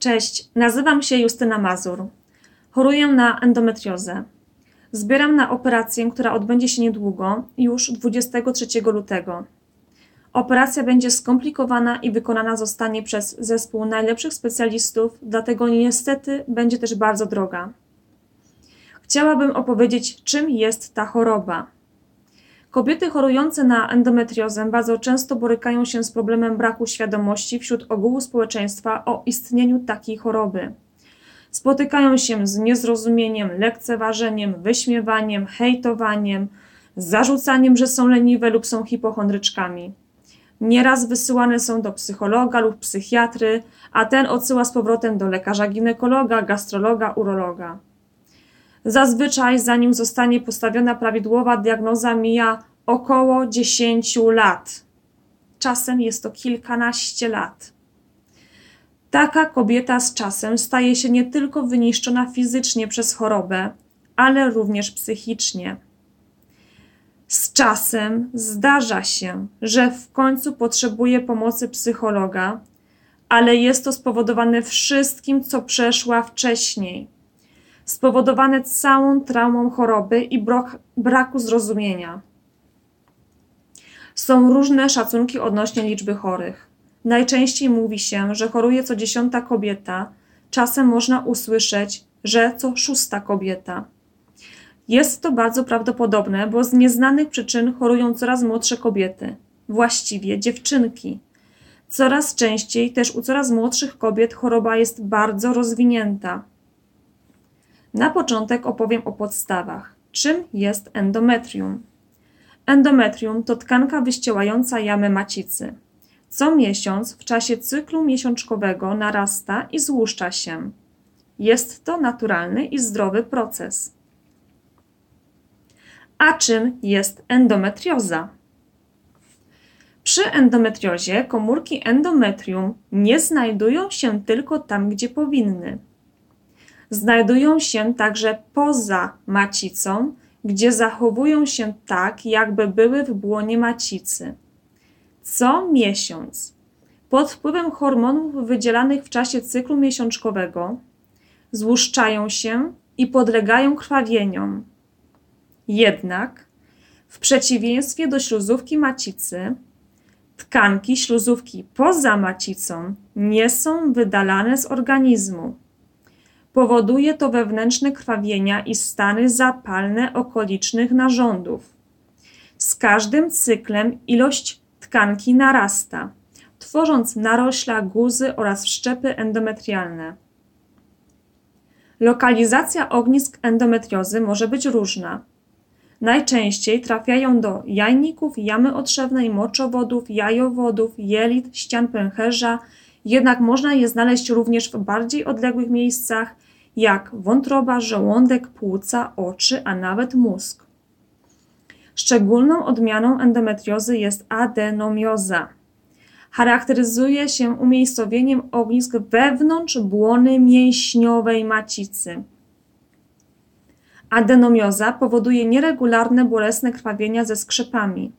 Cześć, nazywam się Justyna Mazur. Choruję na endometriozę. Zbieram na operację, która odbędzie się niedługo, już 23 lutego. Operacja będzie skomplikowana i wykonana zostanie przez zespół najlepszych specjalistów, dlatego niestety będzie też bardzo droga. Chciałabym opowiedzieć, czym jest ta choroba. Kobiety chorujące na endometriozę bardzo często borykają się z problemem braku świadomości wśród ogółu społeczeństwa o istnieniu takiej choroby. Spotykają się z niezrozumieniem, lekceważeniem, wyśmiewaniem, hejtowaniem, zarzucaniem, że są leniwe lub są hipochondryczkami. Nieraz wysyłane są do psychologa lub psychiatry, a ten odsyła z powrotem do lekarza ginekologa, gastrologa, urologa. Zazwyczaj, zanim zostanie postawiona prawidłowa diagnoza, mija około 10 lat. Czasem jest to kilkanaście lat. Taka kobieta z czasem staje się nie tylko wyniszczona fizycznie przez chorobę, ale również psychicznie. Z czasem zdarza się, że w końcu potrzebuje pomocy psychologa, ale jest to spowodowane wszystkim, co przeszła wcześniej spowodowane całą traumą choroby i brak, braku zrozumienia. Są różne szacunki odnośnie liczby chorych. Najczęściej mówi się, że choruje co dziesiąta kobieta, czasem można usłyszeć, że co szósta kobieta. Jest to bardzo prawdopodobne, bo z nieznanych przyczyn chorują coraz młodsze kobiety, właściwie dziewczynki. Coraz częściej też u coraz młodszych kobiet choroba jest bardzo rozwinięta. Na początek opowiem o podstawach. Czym jest endometrium? Endometrium to tkanka wyściełająca jamy macicy. Co miesiąc w czasie cyklu miesiączkowego narasta i złuszcza się. Jest to naturalny i zdrowy proces. A czym jest endometrioza? Przy endometriozie komórki endometrium nie znajdują się tylko tam, gdzie powinny znajdują się także poza macicą, gdzie zachowują się tak, jakby były w błonie macicy. Co miesiąc, pod wpływem hormonów wydzielanych w czasie cyklu miesiączkowego, złuszczają się i podlegają krwawieniom. Jednak, w przeciwieństwie do śluzówki macicy, tkanki śluzówki poza macicą nie są wydalane z organizmu. Powoduje to wewnętrzne krwawienia i stany zapalne okolicznych narządów. Z każdym cyklem ilość tkanki narasta, tworząc narośla, guzy oraz wszczepy endometrialne. Lokalizacja ognisk endometriozy może być różna. Najczęściej trafiają do jajników, jamy otrzewnej, moczowodów, jajowodów, jelit, ścian pęcherza, jednak można je znaleźć również w bardziej odległych miejscach, jak wątroba, żołądek, płuca, oczy, a nawet mózg. Szczególną odmianą endometriozy jest adenomioza. Charakteryzuje się umiejscowieniem ognisk wewnątrz błony mięśniowej macicy. Adenomioza powoduje nieregularne, bolesne krwawienia ze skrzepami.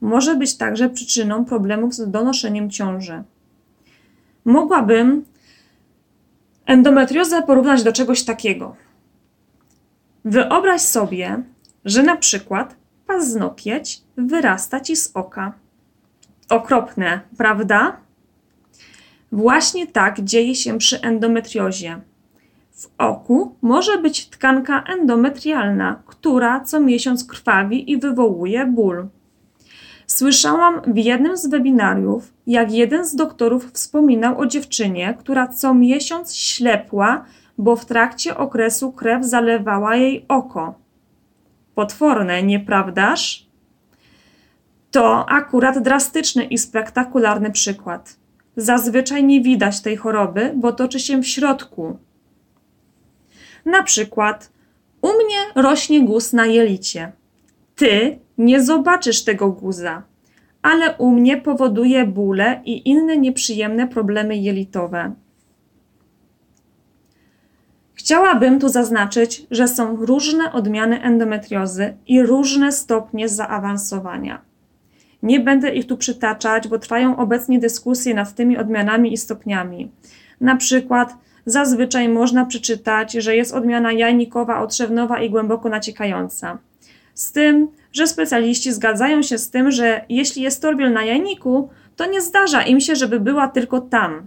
Może być także przyczyną problemów z donoszeniem ciąży. Mogłabym endometriozę porównać do czegoś takiego. Wyobraź sobie, że na przykład paznokieć wyrasta ci z oka. Okropne, prawda? Właśnie tak dzieje się przy endometriozie. W oku może być tkanka endometrialna, która co miesiąc krwawi i wywołuje ból. Słyszałam w jednym z webinariów, jak jeden z doktorów wspominał o dziewczynie, która co miesiąc ślepła, bo w trakcie okresu krew zalewała jej oko. Potworne, nieprawdaż? To akurat drastyczny i spektakularny przykład. Zazwyczaj nie widać tej choroby, bo toczy się w środku. Na przykład, u mnie rośnie guz na jelicie. Ty nie zobaczysz tego guza, ale u mnie powoduje bóle i inne nieprzyjemne problemy jelitowe. Chciałabym tu zaznaczyć, że są różne odmiany endometriozy i różne stopnie zaawansowania. Nie będę ich tu przytaczać, bo trwają obecnie dyskusje nad tymi odmianami i stopniami. Na przykład zazwyczaj można przeczytać, że jest odmiana jajnikowa, otrzewnowa i głęboko naciekająca. Z tym, że specjaliści zgadzają się z tym, że jeśli jest torbiel na jajniku, to nie zdarza im się, żeby była tylko tam.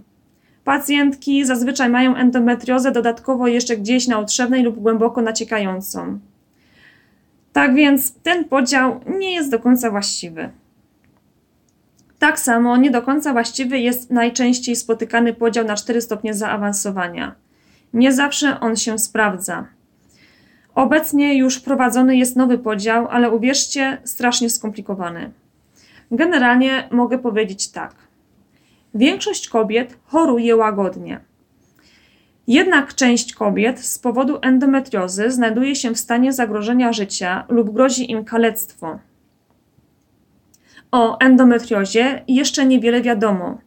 Pacjentki zazwyczaj mają endometriozę dodatkowo jeszcze gdzieś na otrzewnej lub głęboko naciekającą. Tak więc ten podział nie jest do końca właściwy. Tak samo nie do końca właściwy jest najczęściej spotykany podział na 4 stopnie zaawansowania. Nie zawsze on się sprawdza. Obecnie już wprowadzony jest nowy podział, ale uwierzcie, strasznie skomplikowany. Generalnie mogę powiedzieć tak. Większość kobiet choruje łagodnie. Jednak część kobiet z powodu endometriozy znajduje się w stanie zagrożenia życia lub grozi im kalectwo. O endometriozie jeszcze niewiele wiadomo.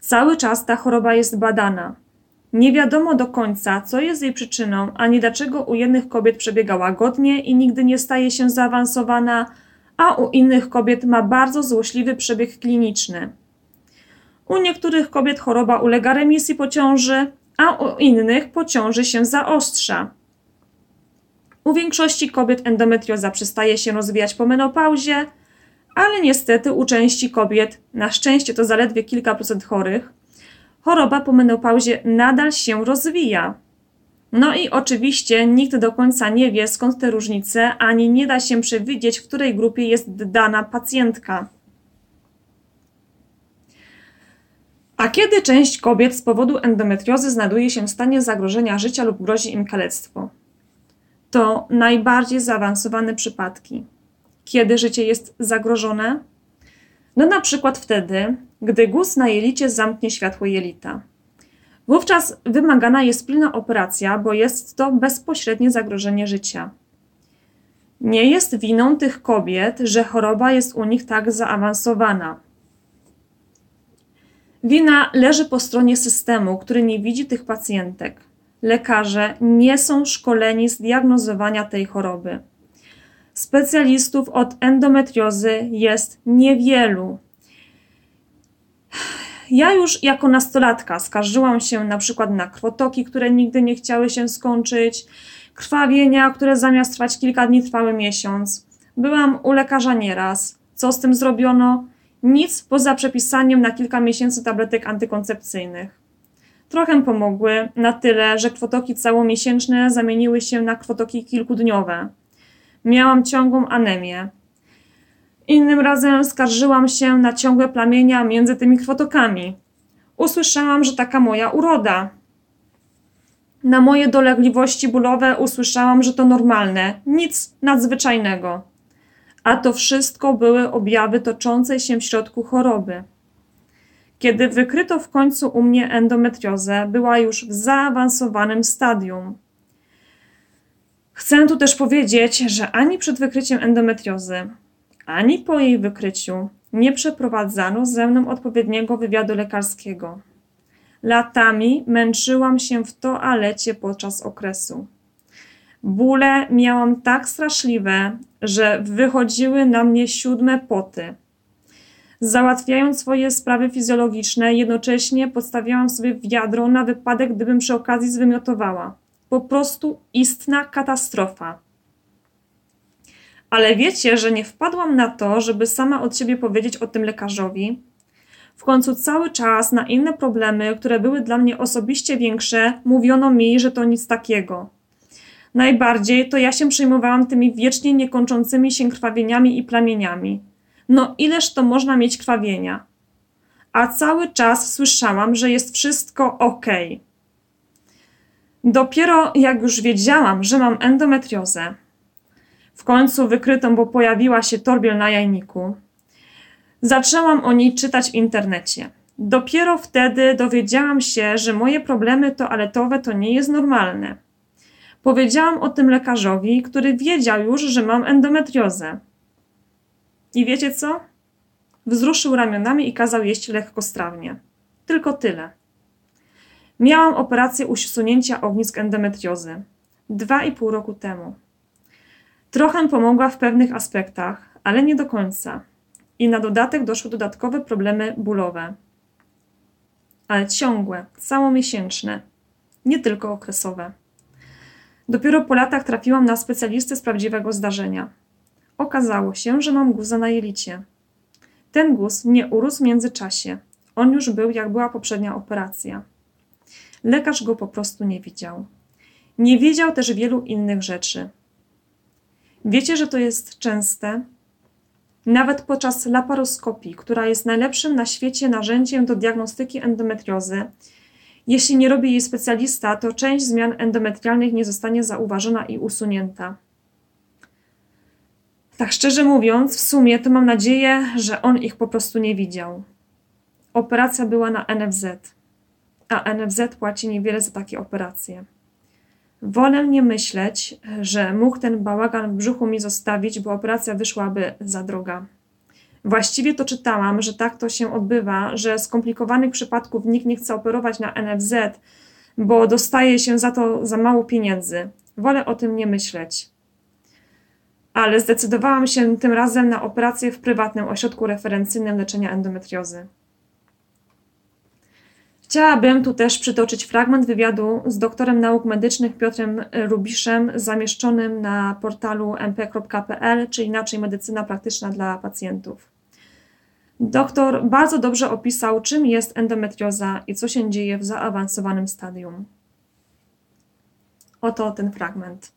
Cały czas ta choroba jest badana. Nie wiadomo do końca, co jest jej przyczyną, ani dlaczego u jednych kobiet przebiega łagodnie i nigdy nie staje się zaawansowana, a u innych kobiet ma bardzo złośliwy przebieg kliniczny. U niektórych kobiet choroba ulega remisji po ciąży, a u innych po ciąży się zaostrza. U większości kobiet endometrioza przestaje się rozwijać po menopauzie, ale niestety u części kobiet, na szczęście to zaledwie kilka procent chorych, choroba po menopauzie nadal się rozwija. No i oczywiście nikt do końca nie wie skąd te różnice, ani nie da się przewidzieć, w której grupie jest dana pacjentka. A kiedy część kobiet z powodu endometriozy znajduje się w stanie zagrożenia życia lub grozi im kalectwo? To najbardziej zaawansowane przypadki. Kiedy życie jest zagrożone? No na przykład wtedy, gdy guz na jelicie zamknie światło jelita. Wówczas wymagana jest pilna operacja, bo jest to bezpośrednie zagrożenie życia. Nie jest winą tych kobiet, że choroba jest u nich tak zaawansowana. Wina leży po stronie systemu, który nie widzi tych pacjentek. Lekarze nie są szkoleni z diagnozowania tej choroby. Specjalistów od endometriozy jest niewielu. Ja już jako nastolatka skarżyłam się na przykład na krwotoki, które nigdy nie chciały się skończyć, krwawienia, które zamiast trwać kilka dni trwały miesiąc. Byłam u lekarza nieraz. Co z tym zrobiono? Nic poza przepisaniem na kilka miesięcy tabletek antykoncepcyjnych. Trochę pomogły, na tyle, że krwotoki całomiesięczne zamieniły się na krwotoki kilkudniowe. Miałam ciągłą anemię. Innym razem skarżyłam się na ciągłe plamienia między tymi krwotokami. Usłyszałam, że taka moja uroda. Na moje dolegliwości bólowe usłyszałam, że to normalne, nic nadzwyczajnego. A to wszystko były objawy toczącej się w środku choroby. Kiedy wykryto w końcu u mnie endometriozę, była już w zaawansowanym stadium. Chcę tu też powiedzieć, że ani przed wykryciem endometriozy, ani po jej wykryciu nie przeprowadzano ze mną odpowiedniego wywiadu lekarskiego. Latami męczyłam się w toalecie podczas okresu. Bóle miałam tak straszliwe, że wychodziły na mnie siódme poty. Załatwiając swoje sprawy fizjologiczne, jednocześnie podstawiałam sobie wiadro na wypadek, gdybym przy okazji zwymiotowała. Po prostu istna katastrofa. Ale wiecie, że nie wpadłam na to, żeby sama od siebie powiedzieć o tym lekarzowi. W końcu cały czas na inne problemy, które były dla mnie osobiście większe, mówiono mi, że to nic takiego. Najbardziej to ja się przejmowałam tymi wiecznie niekończącymi się krwawieniami i plamieniami. No ileż to można mieć krwawienia? A cały czas słyszałam, że jest wszystko ok. Dopiero jak już wiedziałam, że mam endometriozę, w końcu wykrytą, bo pojawiła się torbiel na jajniku, zaczęłam o niej czytać w internecie. Dopiero wtedy dowiedziałam się, że moje problemy toaletowe to nie jest normalne. Powiedziałam o tym lekarzowi, który wiedział już, że mam endometriozę. I wiecie co? Wzruszył ramionami i kazał jeść lekkostrawnie. Tylko tyle. Miałam operację usunięcia ognisk endometriozy. Dwa i pół roku temu. Trochę pomogła w pewnych aspektach, ale nie do końca. I na dodatek doszły dodatkowe problemy bólowe. ale ciągłe, całomiesięczne, nie tylko okresowe. Dopiero po latach trafiłam na specjalistę z prawdziwego zdarzenia. Okazało się, że mam guza na jelicie. Ten guz nie urósł w międzyczasie. On już był, jak była poprzednia operacja. Lekarz go po prostu nie widział. Nie wiedział też wielu innych rzeczy. Wiecie, że to jest częste? Nawet podczas laparoskopii, która jest najlepszym na świecie narzędziem do diagnostyki endometriozy, jeśli nie robi jej specjalista, to część zmian endometrialnych nie zostanie zauważona i usunięta. Tak szczerze mówiąc, w sumie to mam nadzieję, że on ich po prostu nie widział. Operacja była na NFZ, a NFZ płaci niewiele za takie operacje. Wolę nie myśleć, że mógł ten bałagan w brzuchu mi zostawić, bo operacja wyszłaby za droga. Właściwie to czytałam, że tak to się odbywa, że skomplikowanych przypadków nikt nie chce operować na NFZ, bo dostaje się za to za mało pieniędzy. Wolę o tym nie myśleć. Ale zdecydowałam się tym razem na operację w prywatnym ośrodku referencyjnym leczenia endometriozy. Chciałabym tu też przytoczyć fragment wywiadu z doktorem nauk medycznych Piotrem Rubiszem, zamieszczonym na portalu mp.pl, czy inaczej medycyna praktyczna dla pacjentów. Doktor bardzo dobrze opisał, czym jest endometrioza i co się dzieje w zaawansowanym stadium. Oto ten fragment.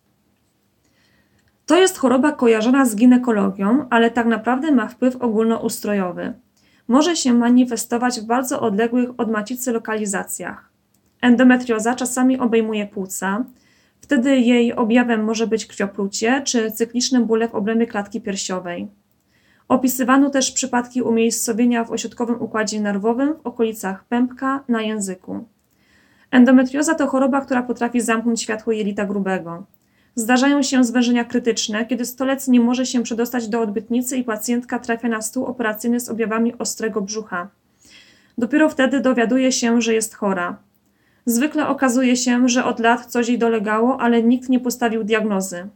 To jest choroba kojarzona z ginekologią, ale tak naprawdę ma wpływ ogólnoustrojowy może się manifestować w bardzo odległych od macicy lokalizacjach. Endometrioza czasami obejmuje płuca, wtedy jej objawem może być krwioplucie czy cykliczne bóle w obrębie klatki piersiowej. Opisywano też przypadki umiejscowienia w ośrodkowym układzie nerwowym w okolicach pępka na języku. Endometrioza to choroba, która potrafi zamknąć światło jelita grubego. Zdarzają się zwężenia krytyczne, kiedy stolec nie może się przedostać do odbytnicy i pacjentka trafia na stół operacyjny z objawami ostrego brzucha. Dopiero wtedy dowiaduje się, że jest chora. Zwykle okazuje się, że od lat coś jej dolegało, ale nikt nie postawił diagnozy.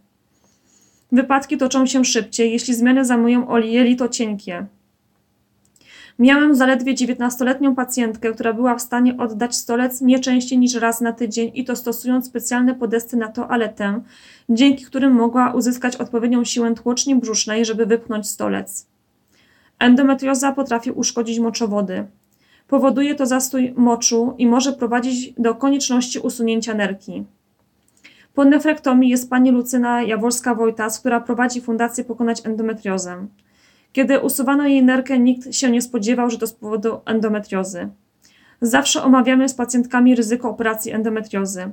Wypadki toczą się szybciej, jeśli zmiany zajmują jelito cienkie. Miałem zaledwie 19-letnią pacjentkę, która była w stanie oddać stolec nie częściej niż raz na tydzień i to stosując specjalne podesty na toaletę, dzięki którym mogła uzyskać odpowiednią siłę tłoczni brzusznej, żeby wypchnąć stolec. Endometrioza potrafi uszkodzić moczowody. Powoduje to zastój moczu i może prowadzić do konieczności usunięcia nerki. Po nefrektomii jest pani Lucyna Jaworska-Wojtas, która prowadzi Fundację Pokonać Endometriozę. Kiedy usuwano jej nerkę, nikt się nie spodziewał, że to z powodu endometriozy. Zawsze omawiamy z pacjentkami ryzyko operacji endometriozy.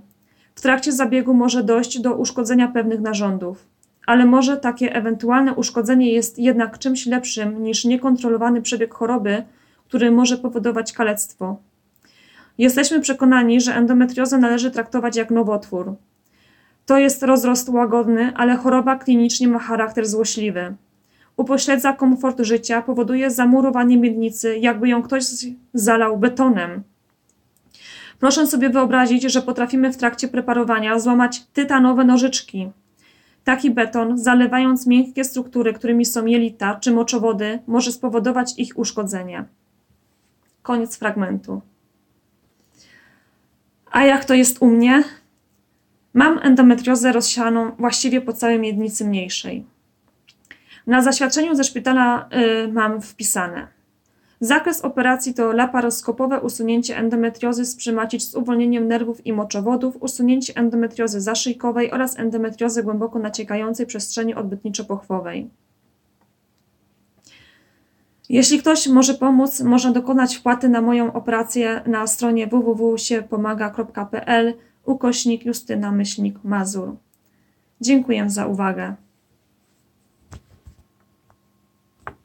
W trakcie zabiegu może dojść do uszkodzenia pewnych narządów, ale może takie ewentualne uszkodzenie jest jednak czymś lepszym niż niekontrolowany przebieg choroby, który może powodować kalectwo. Jesteśmy przekonani, że endometriozę należy traktować jak nowotwór. To jest rozrost łagodny, ale choroba klinicznie ma charakter złośliwy upośledza komfort życia, powoduje zamurowanie miednicy, jakby ją ktoś zalał betonem. Proszę sobie wyobrazić, że potrafimy w trakcie preparowania złamać tytanowe nożyczki. Taki beton, zalewając miękkie struktury, którymi są jelita czy moczowody, może spowodować ich uszkodzenie. Koniec fragmentu. A jak to jest u mnie? Mam endometriozę rozsianą właściwie po całej miednicy mniejszej. Na zaświadczeniu ze szpitala y, mam wpisane. Zakres operacji to laparoskopowe usunięcie endometriozy z przymacic z uwolnieniem nerwów i moczowodów, usunięcie endometriozy zaszyjkowej oraz endometriozy głęboko naciekającej przestrzeni odbytniczo-pochwowej. Jeśli ktoś może pomóc, można dokonać wpłaty na moją operację na stronie www.siepomaga.pl ukośnik Justyna Myślnik Mazur. Dziękuję za uwagę.